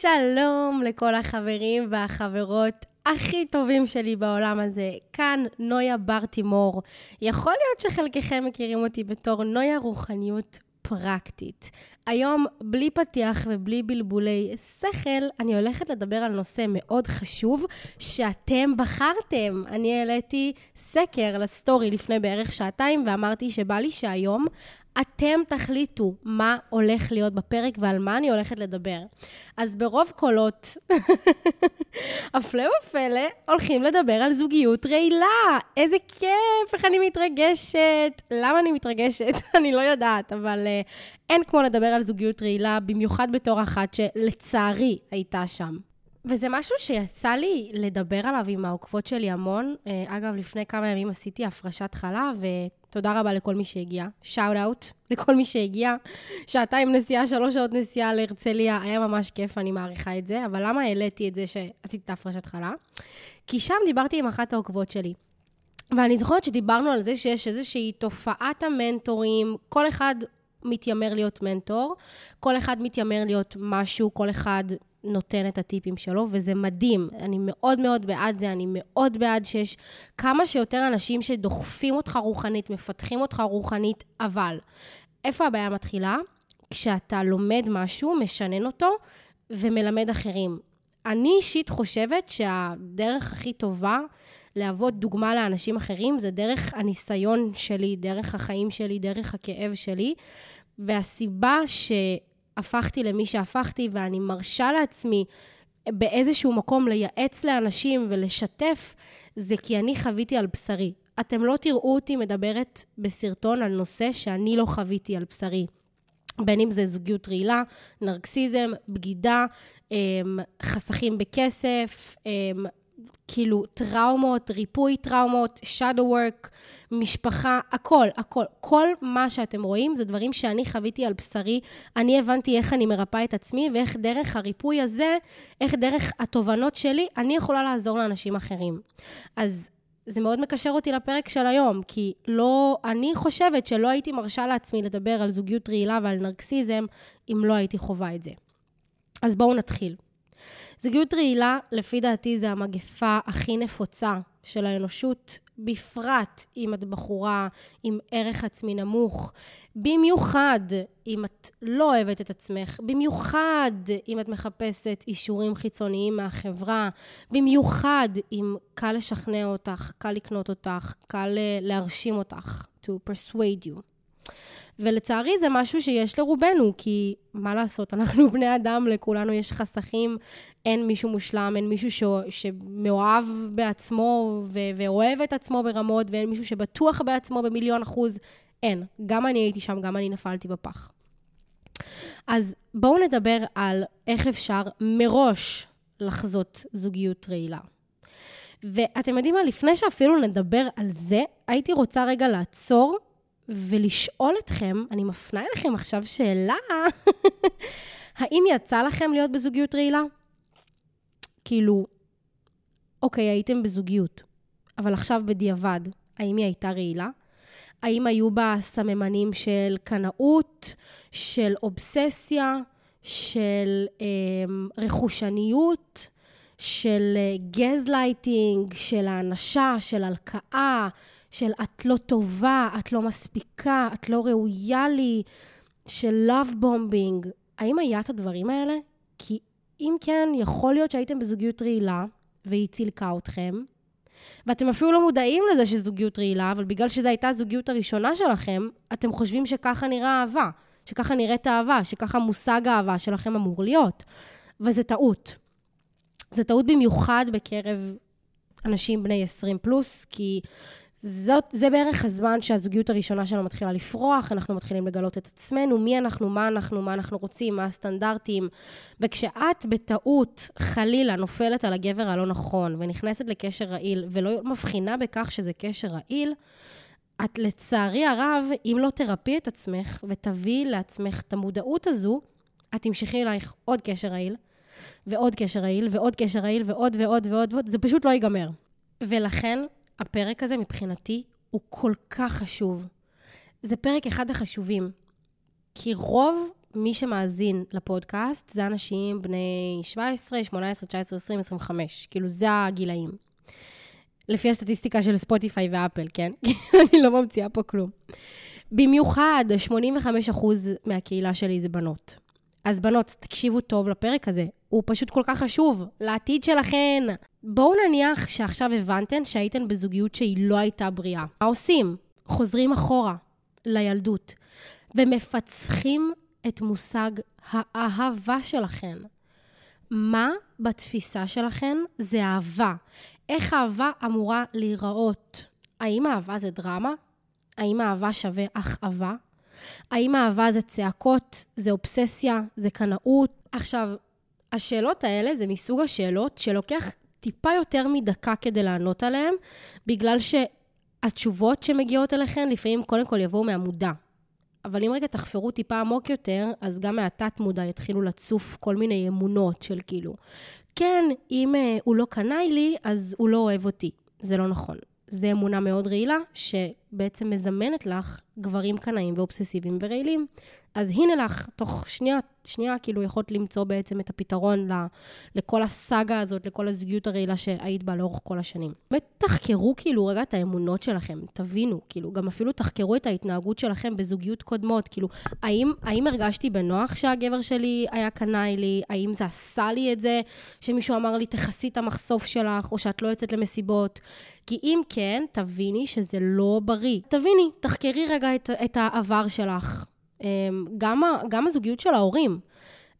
שלום לכל החברים והחברות הכי טובים שלי בעולם הזה. כאן נויה ברטימור. יכול להיות שחלקכם מכירים אותי בתור נויה רוחניות פרקטית. היום, בלי פתיח ובלי בלבולי שכל, אני הולכת לדבר על נושא מאוד חשוב שאתם בחרתם. אני העליתי סקר לסטורי לפני בערך שעתיים ואמרתי שבא לי שהיום אתם תחליטו מה הולך להיות בפרק ועל מה אני הולכת לדבר. אז ברוב קולות, הפלא ופלא, הולכים לדבר על זוגיות רעילה. איזה כיף, איך אני מתרגשת. למה אני מתרגשת? אני לא יודעת, אבל uh, אין כמו לדבר על זוגיות רעילה, במיוחד בתור אחת שלצערי הייתה שם. וזה משהו שיצא לי לדבר עליו עם העוקבות שלי המון. אה, אגב, לפני כמה ימים עשיתי הפרשת חלב, ותודה רבה לכל מי שהגיע. שאוט אאוט לכל מי שהגיע. שעתיים נסיעה, שלוש שעות נסיעה להרצליה, היה ממש כיף, אני מעריכה את זה. אבל למה העליתי את זה שעשיתי את הפרשת חלב? כי שם דיברתי עם אחת העוקבות שלי. ואני זוכרת שדיברנו על זה שיש איזושהי תופעת המנטורים, כל אחד מתיימר להיות מנטור, כל אחד מתיימר להיות משהו, כל אחד נותן את הטיפים שלו, וזה מדהים. אני מאוד מאוד בעד זה, אני מאוד בעד שיש כמה שיותר אנשים שדוחפים אותך רוחנית, מפתחים אותך רוחנית, אבל איפה הבעיה מתחילה? כשאתה לומד משהו, משנן אותו ומלמד אחרים. אני אישית חושבת שהדרך הכי טובה להוות דוגמה לאנשים אחרים זה דרך הניסיון שלי, דרך החיים שלי, דרך הכאב שלי. והסיבה ש... הפכתי למי שהפכתי, ואני מרשה לעצמי באיזשהו מקום לייעץ לאנשים ולשתף, זה כי אני חוויתי על בשרי. אתם לא תראו אותי מדברת בסרטון על נושא שאני לא חוויתי על בשרי. בין אם זה זוגיות רעילה, נרקסיזם, בגידה, אמ, חסכים בכסף, אמ, כאילו טראומות, ריפוי טראומות, shadow work, משפחה, הכל, הכל. כל מה שאתם רואים זה דברים שאני חוויתי על בשרי. אני הבנתי איך אני מרפאה את עצמי ואיך דרך הריפוי הזה, איך דרך התובנות שלי, אני יכולה לעזור לאנשים אחרים. אז זה מאוד מקשר אותי לפרק של היום, כי לא, אני חושבת שלא הייתי מרשה לעצמי לדבר על זוגיות רעילה ועל נרקסיזם אם לא הייתי חווה את זה. אז בואו נתחיל. זוגיות רעילה, לפי דעתי, זה המגפה הכי נפוצה של האנושות, בפרט אם את בחורה עם ערך עצמי נמוך, במיוחד אם את לא אוהבת את עצמך, במיוחד אם את מחפשת אישורים חיצוניים מהחברה, במיוחד אם קל לשכנע אותך, קל לקנות אותך, קל להרשים אותך, to persuade you. ולצערי זה משהו שיש לרובנו, כי מה לעשות, אנחנו בני אדם, לכולנו יש חסכים, אין מישהו מושלם, אין מישהו ש... שמאוהב בעצמו ו... ואוהב את עצמו ברמות, ואין מישהו שבטוח בעצמו במיליון אחוז. אין. גם אני הייתי שם, גם אני נפלתי בפח. אז בואו נדבר על איך אפשר מראש לחזות זוגיות רעילה. ואתם יודעים מה? לפני שאפילו נדבר על זה, הייתי רוצה רגע לעצור ולשאול אתכם, אני מפנה אליכם עכשיו שאלה, האם יצא לכם להיות בזוגיות רעילה? כאילו, אוקיי, הייתם בזוגיות, אבל עכשיו בדיעבד, האם היא הייתה רעילה? האם היו בה סממנים של קנאות, של אובססיה, של אה, רכושניות, של גזלייטינג, של האנשה, של הלקאה, של את לא טובה, את לא מספיקה, את לא ראויה לי, של love bombing. האם היה את הדברים האלה? כי אם כן, יכול להיות שהייתם בזוגיות רעילה, והיא צילקה אתכם, ואתם אפילו לא מודעים לזה שזוגיות רעילה, אבל בגלל שזו הייתה הזוגיות הראשונה שלכם, אתם חושבים שככה נראה אהבה, שככה נראית אהבה, שככה מושג האהבה שלכם אמור להיות. וזה טעות. זה טעות במיוחד בקרב אנשים בני 20 פלוס, כי זאת, זה בערך הזמן שהזוגיות הראשונה שלנו מתחילה לפרוח, אנחנו מתחילים לגלות את עצמנו, מי אנחנו, מה אנחנו, מה אנחנו רוצים, מה הסטנדרטים. וכשאת בטעות, חלילה, נופלת על הגבר הלא נכון, ונכנסת לקשר רעיל, ולא מבחינה בכך שזה קשר רעיל, את לצערי הרב, אם לא תרפי את עצמך ותביאי לעצמך את המודעות הזו, את תמשכי אלייך עוד קשר רעיל, ועוד קשר רעיל, ועוד קשר רעיל, ועוד ועוד ועוד ועוד, זה פשוט לא ייגמר. ולכן, הפרק הזה מבחינתי הוא כל כך חשוב. זה פרק אחד החשובים, כי רוב מי שמאזין לפודקאסט זה אנשים בני 17, 18, 19, 20, 25. כאילו, זה הגילאים. לפי הסטטיסטיקה של ספוטיפיי ואפל, כן? אני לא ממציאה פה כלום. במיוחד, 85% מהקהילה שלי זה בנות. אז בנות, תקשיבו טוב לפרק הזה, הוא פשוט כל כך חשוב לעתיד שלכן. בואו נניח שעכשיו הבנתן שהייתן בזוגיות שהיא לא הייתה בריאה. מה עושים? חוזרים אחורה לילדות ומפצחים את מושג האהבה שלכן. מה בתפיסה שלכן זה אהבה? איך אהבה אמורה להיראות? האם אהבה זה דרמה? האם אהבה שווה הכאבה? האם אהבה זה צעקות, זה אובססיה, זה קנאות? עכשיו, השאלות האלה זה מסוג השאלות שלוקח טיפה יותר מדקה כדי לענות עליהן, בגלל שהתשובות שמגיעות אליכן לפעמים קודם כל יבואו מהמודע. אבל אם רגע תחפרו טיפה עמוק יותר, אז גם מהתת-מודע יתחילו לצוף כל מיני אמונות של כאילו, כן, אם uh, הוא לא קנאי לי, אז הוא לא אוהב אותי. זה לא נכון. זה אמונה מאוד רעילה, שבעצם מזמנת לך גברים קנאים ואובססיביים ורעילים. אז הנה לך, תוך שנייה, שנייה כאילו יכולת למצוא בעצם את הפתרון ל, לכל הסאגה הזאת, לכל הזוגיות הרעילה שהיית בה לאורך כל השנים. באמת תחקרו כאילו רגע את האמונות שלכם, תבינו, כאילו, גם אפילו תחקרו את ההתנהגות שלכם בזוגיות קודמות, כאילו, האם, האם הרגשתי בנוח שהגבר שלי היה קנאי לי? האם זה עשה לי את זה שמישהו אמר לי, תכסי את המחשוף שלך, או שאת לא יוצאת למסיבות? כי אם כן, תביני שזה לא בריא. תביני, תחקרי רגע את, את העבר שלך. אמ, גם, גם הזוגיות של ההורים.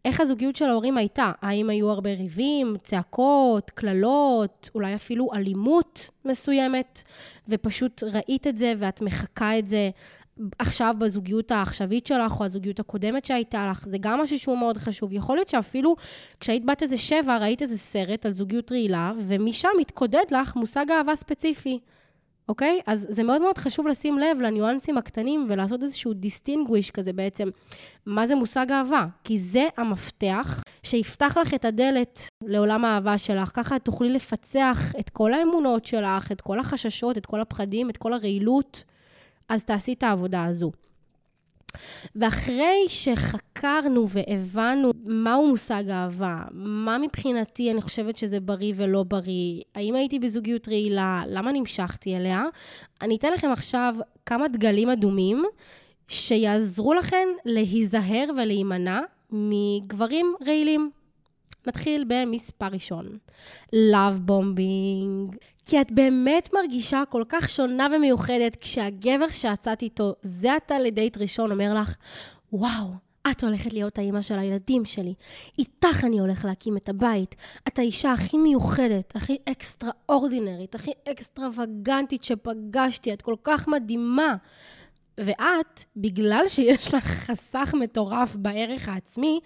איך הזוגיות של ההורים הייתה? האם היו הרבה ריבים, צעקות, קללות, אולי אפילו אלימות מסוימת, ופשוט ראית את זה ואת מחקה את זה עכשיו בזוגיות העכשווית שלך, או הזוגיות הקודמת שהייתה לך, זה גם משהו שהוא מאוד חשוב. יכול להיות שאפילו כשהיית בת איזה שבע, ראית איזה סרט על זוגיות רעילה, ומשם התקודד לך מושג אהבה ספציפי. אוקיי? אז זה מאוד מאוד חשוב לשים לב לניואנסים הקטנים ולעשות איזשהו דיסטינגוויש כזה בעצם, מה זה מושג אהבה? כי זה המפתח שיפתח לך את הדלת לעולם האהבה שלך. ככה את תוכלי לפצח את כל האמונות שלך, את כל החששות, את כל הפחדים, את כל הרעילות. אז תעשי את העבודה הזו. ואחרי שחקרנו והבנו מהו מושג אהבה, מה מבחינתי אני חושבת שזה בריא ולא בריא, האם הייתי בזוגיות רעילה, למה נמשכתי אליה, אני אתן לכם עכשיו כמה דגלים אדומים שיעזרו לכם להיזהר ולהימנע מגברים רעילים. נתחיל במספר ראשון. Love bombing. כי את באמת מרגישה כל כך שונה ומיוחדת כשהגבר שיצאת איתו זה עתה לדייט ראשון אומר לך, וואו, את הולכת להיות האימא של הילדים שלי. איתך אני הולך להקים את הבית. את האישה הכי מיוחדת, הכי אקסטרה אורדינרית, הכי אקסטרווגנטית שפגשתי. את כל כך מדהימה. ואת, בגלל שיש לך חסך מטורף בערך העצמי,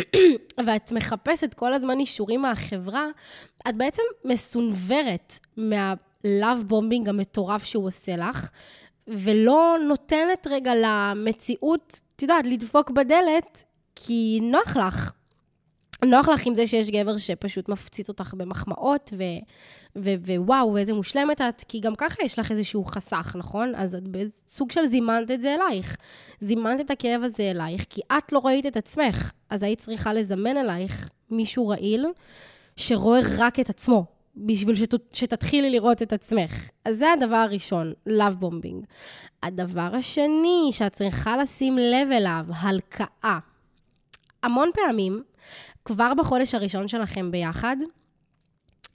ואת מחפשת כל הזמן אישורים מהחברה, את בעצם מסונוורת מה love bombing המטורף שהוא עושה לך, ולא נותנת רגע למציאות, את יודעת, לדפוק בדלת, כי נוח לך. נוח לך עם זה שיש גבר שפשוט מפציץ אותך במחמאות, ו, ו, ווואו, איזה מושלמת את, כי גם ככה יש לך איזשהו חסך, נכון? אז את בסוג של זימנת את זה אלייך. זימנת את הכאב הזה אלייך, כי את לא ראית את עצמך, אז היית צריכה לזמן אלייך מישהו רעיל, שרואה רק את עצמו, בשביל שת, שתתחילי לראות את עצמך. אז זה הדבר הראשון, love bombing. הדבר השני שאת צריכה לשים לב אליו, הלקאה. המון פעמים, כבר בחודש הראשון שלכם ביחד,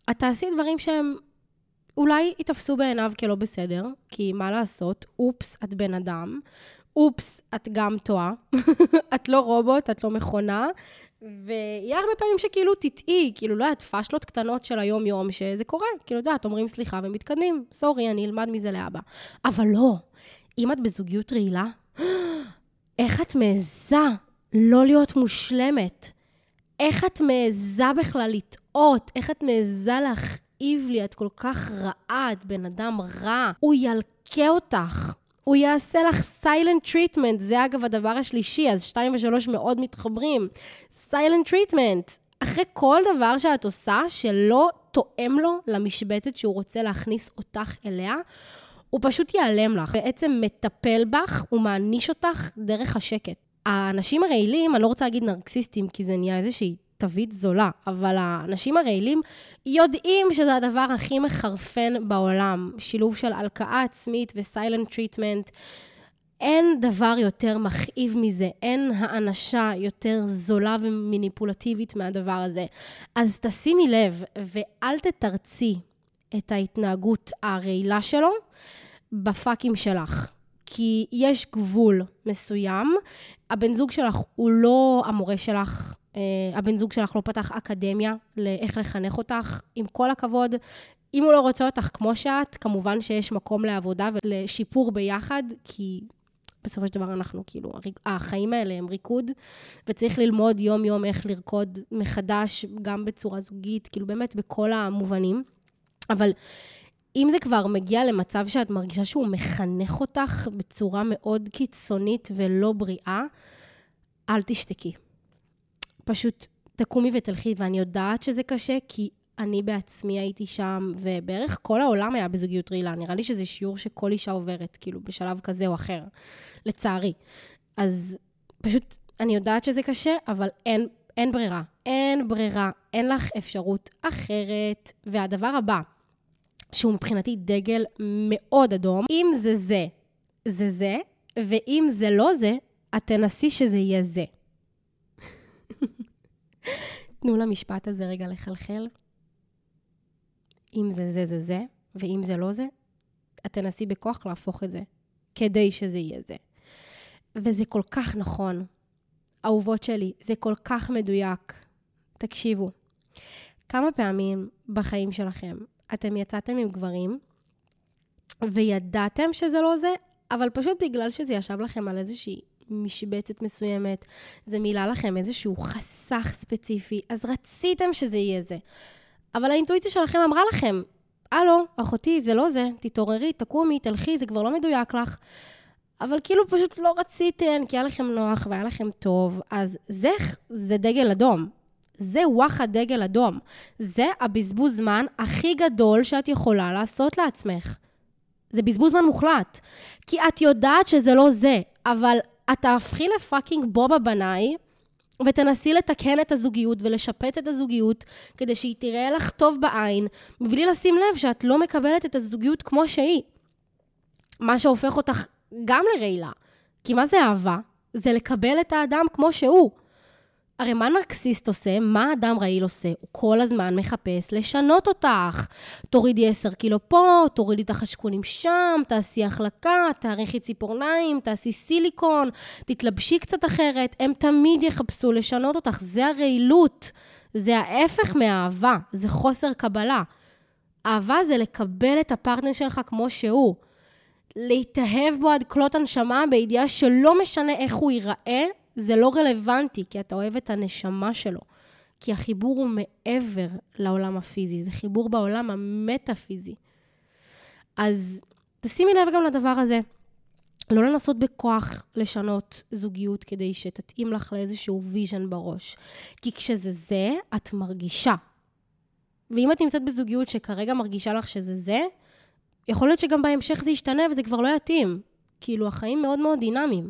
את תעשי דברים שהם אולי ייתפסו בעיניו כלא בסדר, כי מה לעשות, אופס, את בן אדם, אופס, את גם טועה, את לא רובוט, את לא מכונה, ויהיה הרבה פעמים שכאילו תטעי, כאילו, לא יודעת, פאשלות קטנות של היום-יום, שזה קורה, כאילו, יודעת, אומרים סליחה ומתקדמים, סורי, אני אלמד מזה לאבא. אבל לא, אם את בזוגיות רעילה, איך את מעיזה לא להיות מושלמת? איך את מעיזה בכלל לטעות? איך את מעיזה להכאיב לי? את כל כך רעה, את בן אדם רע. הוא ילקה אותך. הוא יעשה לך silent treatment, זה אגב הדבר השלישי, אז שתיים ושלוש מאוד מתחברים. silent treatment, אחרי כל דבר שאת עושה שלא תואם לו למשבצת שהוא רוצה להכניס אותך אליה, הוא פשוט ייעלם לך. בעצם מטפל בך ומעניש אותך דרך השקט. האנשים הרעילים, אני לא רוצה להגיד נרקסיסטים, כי זה נהיה איזושהי תווית זולה, אבל האנשים הרעילים יודעים שזה הדבר הכי מחרפן בעולם. שילוב של הלקאה עצמית ו silent treatment. אין דבר יותר מכאיב מזה, אין האנשה יותר זולה ומניפולטיבית מהדבר הזה. אז תשימי לב ואל תתרצי את ההתנהגות הרעילה שלו בפאקים שלך. כי יש גבול מסוים. הבן זוג שלך הוא לא המורה שלך, אה, הבן זוג שלך לא פתח אקדמיה לאיך לחנך אותך. עם כל הכבוד, אם הוא לא רוצה אותך כמו שאת, כמובן שיש מקום לעבודה ולשיפור ביחד, כי בסופו של דבר אנחנו, כאילו, החיים האלה הם ריקוד, וצריך ללמוד יום-יום איך לרקוד מחדש, גם בצורה זוגית, כאילו, באמת בכל המובנים. אבל אם זה כבר מגיע למצב שאת מרגישה שהוא מחנך אותך בצורה מאוד קיצונית ולא בריאה, אל תשתקי. פשוט תקומי ותלכי, ואני יודעת שזה קשה, כי אני בעצמי הייתי שם, ובערך כל העולם היה בזוגיות רעילה. נראה לי שזה שיעור שכל אישה עוברת, כאילו, בשלב כזה או אחר, לצערי. אז פשוט, אני יודעת שזה קשה, אבל אין, אין ברירה. אין ברירה, אין לך אפשרות אחרת. והדבר הבא, שהוא מבחינתי דגל מאוד אדום. אם זה זה, זה זה, ואם זה לא זה, את תנסי שזה יהיה זה. תנו למשפט הזה רגע לחלחל. אם זה זה, זה זה, ואם זה לא זה, את תנסי בכוח להפוך את זה, כדי שזה יהיה זה. וזה כל כך נכון. אהובות שלי, זה כל כך מדויק. תקשיבו, כמה פעמים בחיים שלכם אתם יצאתם עם גברים, וידעתם שזה לא זה, אבל פשוט בגלל שזה ישב לכם על איזושהי משבצת מסוימת, זה מילא לכם איזשהו חסך ספציפי, אז רציתם שזה יהיה זה. אבל האינטואיציה שלכם אמרה לכם, הלו, אחותי, זה לא זה, תתעוררי, תקומי, תלכי, זה כבר לא מדויק לך. אבל כאילו פשוט לא רציתם, כי היה לכם נוח והיה לכם טוב, אז זה, זה דגל אדום. זה וואחד דגל אדום. זה הבזבוז זמן הכי גדול שאת יכולה לעשות לעצמך. זה בזבוז זמן מוחלט. כי את יודעת שזה לא זה, אבל את תהפכי לפאקינג בובה בנאי, ותנסי לתקן את הזוגיות ולשפט את הזוגיות, כדי שהיא תראה לך טוב בעין, מבלי לשים לב שאת לא מקבלת את הזוגיות כמו שהיא. מה שהופך אותך גם לרעילה. כי מה זה אהבה? זה לקבל את האדם כמו שהוא. הרי מה נרקסיסט עושה? מה אדם רעיל עושה? הוא כל הזמן מחפש לשנות אותך. תורידי 10 קילו פה, תורידי את החשקונים שם, תעשי החלקה, תאריכי ציפורניים, תעשי סיליקון, תתלבשי קצת אחרת. הם תמיד יחפשו לשנות אותך. זה הרעילות. זה ההפך מאהבה, זה חוסר קבלה. אהבה זה לקבל את הפרטנר שלך כמו שהוא. להתאהב בו עד כלות הנשמה בידיעה שלא משנה איך הוא ייראה, זה לא רלוונטי, כי אתה אוהב את הנשמה שלו. כי החיבור הוא מעבר לעולם הפיזי, זה חיבור בעולם המטאפיזי. אז תשימי לב גם לדבר הזה. לא לנסות בכוח לשנות זוגיות כדי שתתאים לך לאיזשהו vision בראש. כי כשזה זה, את מרגישה. ואם את נמצאת בזוגיות שכרגע מרגישה לך שזה זה, יכול להיות שגם בהמשך זה ישתנה וזה כבר לא יתאים. כאילו, החיים מאוד מאוד דינמיים.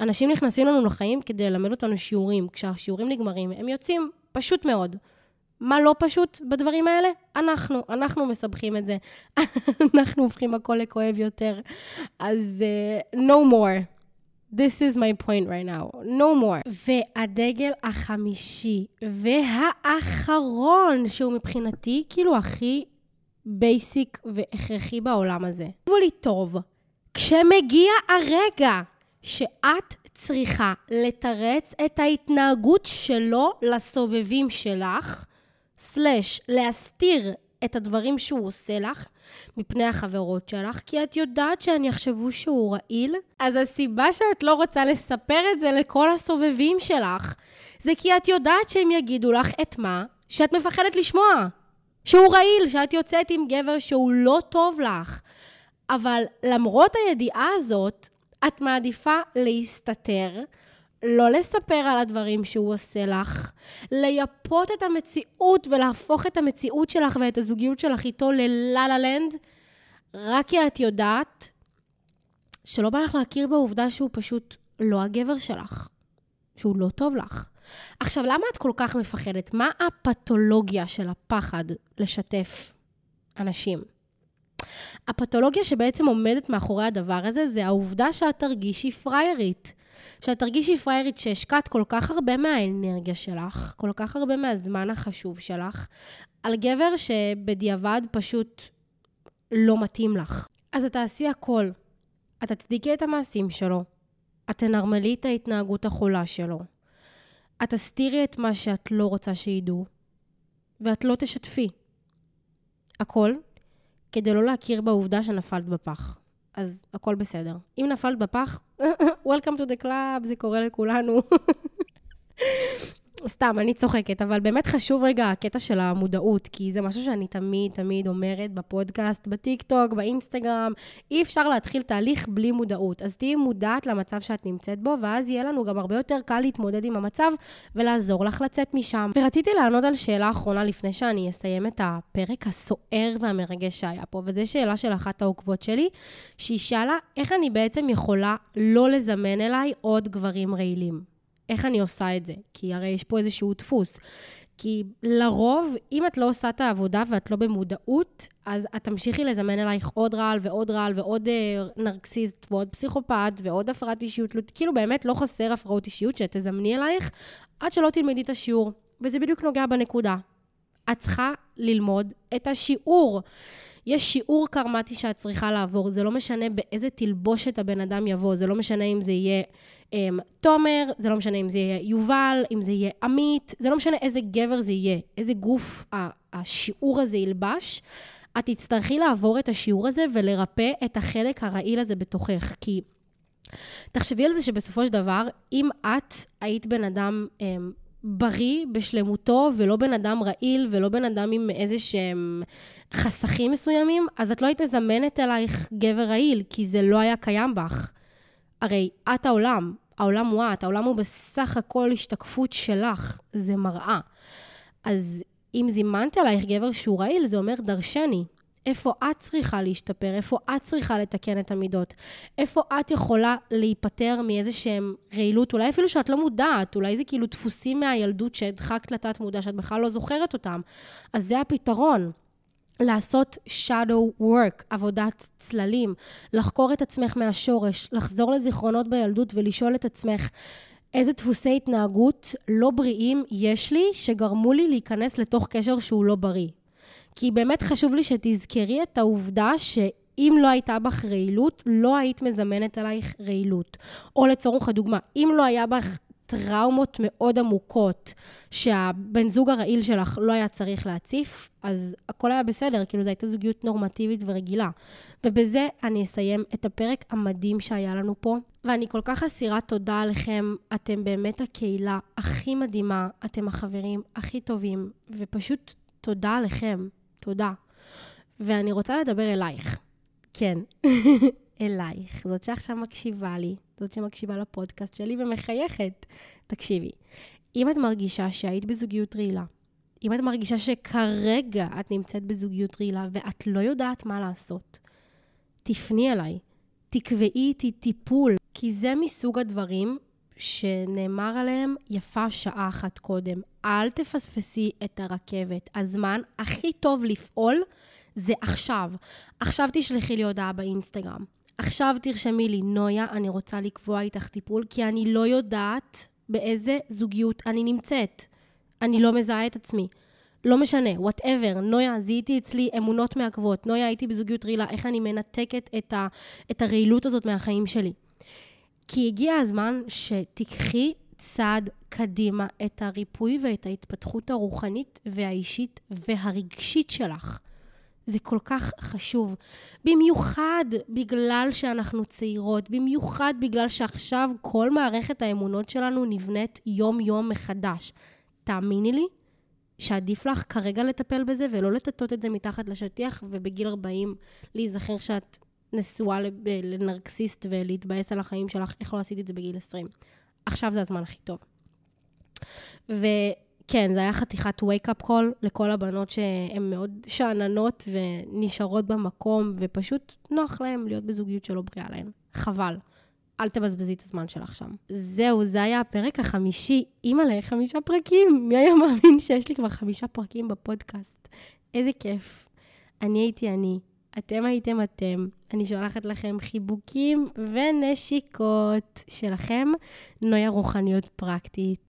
אנשים נכנסים לנו לחיים כדי ללמד אותנו שיעורים. כשהשיעורים נגמרים, הם יוצאים פשוט מאוד. מה לא פשוט בדברים האלה? אנחנו, אנחנו מסבכים את זה. אנחנו הופכים הכל לכואב יותר. אז uh, no more. This is my point right now. No more. והדגל החמישי והאחרון, שהוא מבחינתי כאילו הכי בייסיק והכרחי בעולם הזה. תקשיבו לי טוב, כשמגיע הרגע שאת צריכה לתרץ את ההתנהגות שלו לסובבים שלך, סלש להסתיר את הדברים שהוא עושה לך מפני החברות שלך, כי את יודעת שהן יחשבו שהוא רעיל. אז הסיבה שאת לא רוצה לספר את זה לכל הסובבים שלך, זה כי את יודעת שהם יגידו לך את מה שאת מפחדת לשמוע. שהוא רעיל, שאת יוצאת עם גבר שהוא לא טוב לך. אבל למרות הידיעה הזאת, את מעדיפה להסתתר, לא לספר על הדברים שהוא עושה לך, לייפות את המציאות ולהפוך את המציאות שלך ואת הזוגיות שלך איתו ללה לה לנד, רק כי את יודעת שלא בא לך להכיר בעובדה שהוא פשוט לא הגבר שלך. שהוא לא טוב לך. עכשיו, למה את כל כך מפחדת? מה הפתולוגיה של הפחד לשתף אנשים? הפתולוגיה שבעצם עומדת מאחורי הדבר הזה, זה העובדה שאת תרגישי פריירית. שאת תרגישי פריירית שהשקעת כל כך הרבה מהאנרגיה שלך, כל כך הרבה מהזמן החשוב שלך, על גבר שבדיעבד פשוט לא מתאים לך. אז את תעשי הכל. את תצדיקי את המעשים שלו. את תנרמלי את ההתנהגות החולה שלו. את תסתירי את מה שאת לא רוצה שידעו, ואת לא תשתפי. הכל כדי לא להכיר בעובדה שנפלת בפח. אז הכל בסדר. אם נפלת בפח, Welcome to the club, זה קורה לכולנו. סתם, אני צוחקת, אבל באמת חשוב רגע הקטע של המודעות, כי זה משהו שאני תמיד תמיד אומרת בפודקאסט, בטיקטוק, באינסטגרם. אי אפשר להתחיל תהליך בלי מודעות. אז תהיי מודעת למצב שאת נמצאת בו, ואז יהיה לנו גם הרבה יותר קל להתמודד עם המצב ולעזור לך לצאת משם. ורציתי לענות על שאלה אחרונה לפני שאני אסיים את הפרק הסוער והמרגש שהיה פה, וזו שאלה של אחת העוקבות שלי, שהיא שאלה, איך אני בעצם יכולה לא לזמן אליי עוד גברים רעילים? איך אני עושה את זה? כי הרי יש פה איזשהו דפוס. כי לרוב, אם את לא עושה את העבודה ואת לא במודעות, אז את תמשיכי לזמן אלייך עוד רעל ועוד רעל ועוד אה, נרקסיסט ועוד פסיכופת ועוד הפרעת אישיות. כאילו באמת לא חסר הפרעות אישיות שתזמני אלייך עד שלא תלמדי את השיעור. וזה בדיוק נוגע בנקודה. את צריכה ללמוד את השיעור. יש שיעור קרמטי שאת צריכה לעבור, זה לא משנה באיזה תלבושת הבן אדם יבוא, זה לא משנה אם זה יהיה um, תומר, זה לא משנה אם זה יהיה יובל, אם זה יהיה עמית, זה לא משנה איזה גבר זה יהיה, איזה גוף השיעור הזה ילבש. את תצטרכי לעבור את השיעור הזה ולרפא את החלק הרעיל הזה בתוכך, כי תחשבי על זה שבסופו של דבר, אם את היית בן אדם um, בריא בשלמותו, ולא בן אדם רעיל, ולא בן אדם עם איזה שהם חסכים מסוימים, אז את לא היית מזמנת אלייך גבר רעיל, כי זה לא היה קיים בך. הרי את העולם, העולם הוא את, העולם הוא בסך הכל השתקפות שלך, זה מראה. אז אם זימנת אלייך גבר שהוא רעיל, זה אומר דרשני. איפה את צריכה להשתפר, איפה את צריכה לתקן את המידות, איפה את יכולה להיפטר מאיזה שהם רעילות, אולי אפילו שאת לא מודעת, אולי זה כאילו דפוסים מהילדות שהדחקת לתת מודע, שאת בכלל לא זוכרת אותם. אז זה הפתרון. לעשות shadow work, עבודת צללים, לחקור את עצמך מהשורש, לחזור לזיכרונות בילדות ולשאול את עצמך איזה דפוסי התנהגות לא בריאים יש לי שגרמו לי להיכנס לתוך קשר שהוא לא בריא. כי באמת חשוב לי שתזכרי את העובדה שאם לא הייתה בך רעילות, לא היית מזמנת עלייך רעילות. או לצורך הדוגמה, אם לא היה בך טראומות מאוד עמוקות שהבן זוג הרעיל שלך לא היה צריך להציף, אז הכל היה בסדר, כאילו זו הייתה זוגיות נורמטיבית ורגילה. ובזה אני אסיים את הפרק המדהים שהיה לנו פה, ואני כל כך אסירת תודה עליכם, אתם באמת הקהילה הכי מדהימה, אתם החברים הכי טובים, ופשוט תודה עליכם. תודה. ואני רוצה לדבר אלייך. כן, אלייך. זאת שעכשיו מקשיבה לי, זאת שמקשיבה לפודקאסט שלי ומחייכת. תקשיבי, אם את מרגישה שהיית בזוגיות רעילה, אם את מרגישה שכרגע את נמצאת בזוגיות רעילה ואת לא יודעת מה לעשות, תפני אליי, תקבעי איתי טיפול, כי זה מסוג הדברים שנאמר עליהם יפה שעה אחת קודם. אל תפספסי את הרכבת. הזמן הכי טוב לפעול זה עכשיו. עכשיו תשלחי לי הודעה באינסטגרם. עכשיו תרשמי לי, נויה, אני רוצה לקבוע איתך טיפול, כי אני לא יודעת באיזה זוגיות אני נמצאת. אני לא מזהה את עצמי. לא משנה, וואטאבר, נויה, זיהיתי אצלי אמונות מעכבות, נויה, הייתי בזוגיות רעילה, איך אני מנתקת את, ה, את הרעילות הזאת מהחיים שלי. כי הגיע הזמן שתיקחי צעד קדימה את הריפוי ואת ההתפתחות הרוחנית והאישית והרגשית שלך. זה כל כך חשוב. במיוחד בגלל שאנחנו צעירות, במיוחד בגלל שעכשיו כל מערכת האמונות שלנו נבנית יום-יום מחדש. תאמיני לי שעדיף לך כרגע לטפל בזה ולא לטטות את זה מתחת לשטיח, ובגיל 40 להיזכר שאת נשואה לנרקסיסט ולהתבאס על החיים שלך, איך לא עשית את זה בגיל 20? עכשיו זה הזמן הכי טוב. וכן, זה היה חתיכת wake-up call לכל הבנות שהן מאוד שאננות ונשארות במקום, ופשוט נוח להן להיות בזוגיות שלא בריאה להן. חבל. אל תבזבזי את הזמן שלך שם. זהו, זה היה הפרק החמישי. אימא'לה, חמישה פרקים. מי היה מאמין שיש לי כבר חמישה פרקים בפודקאסט? איזה כיף. אני הייתי אני. אתם הייתם אתם. אני שולחת לכם חיבוקים ונשיקות שלכם, נויה רוחניות פרקטית.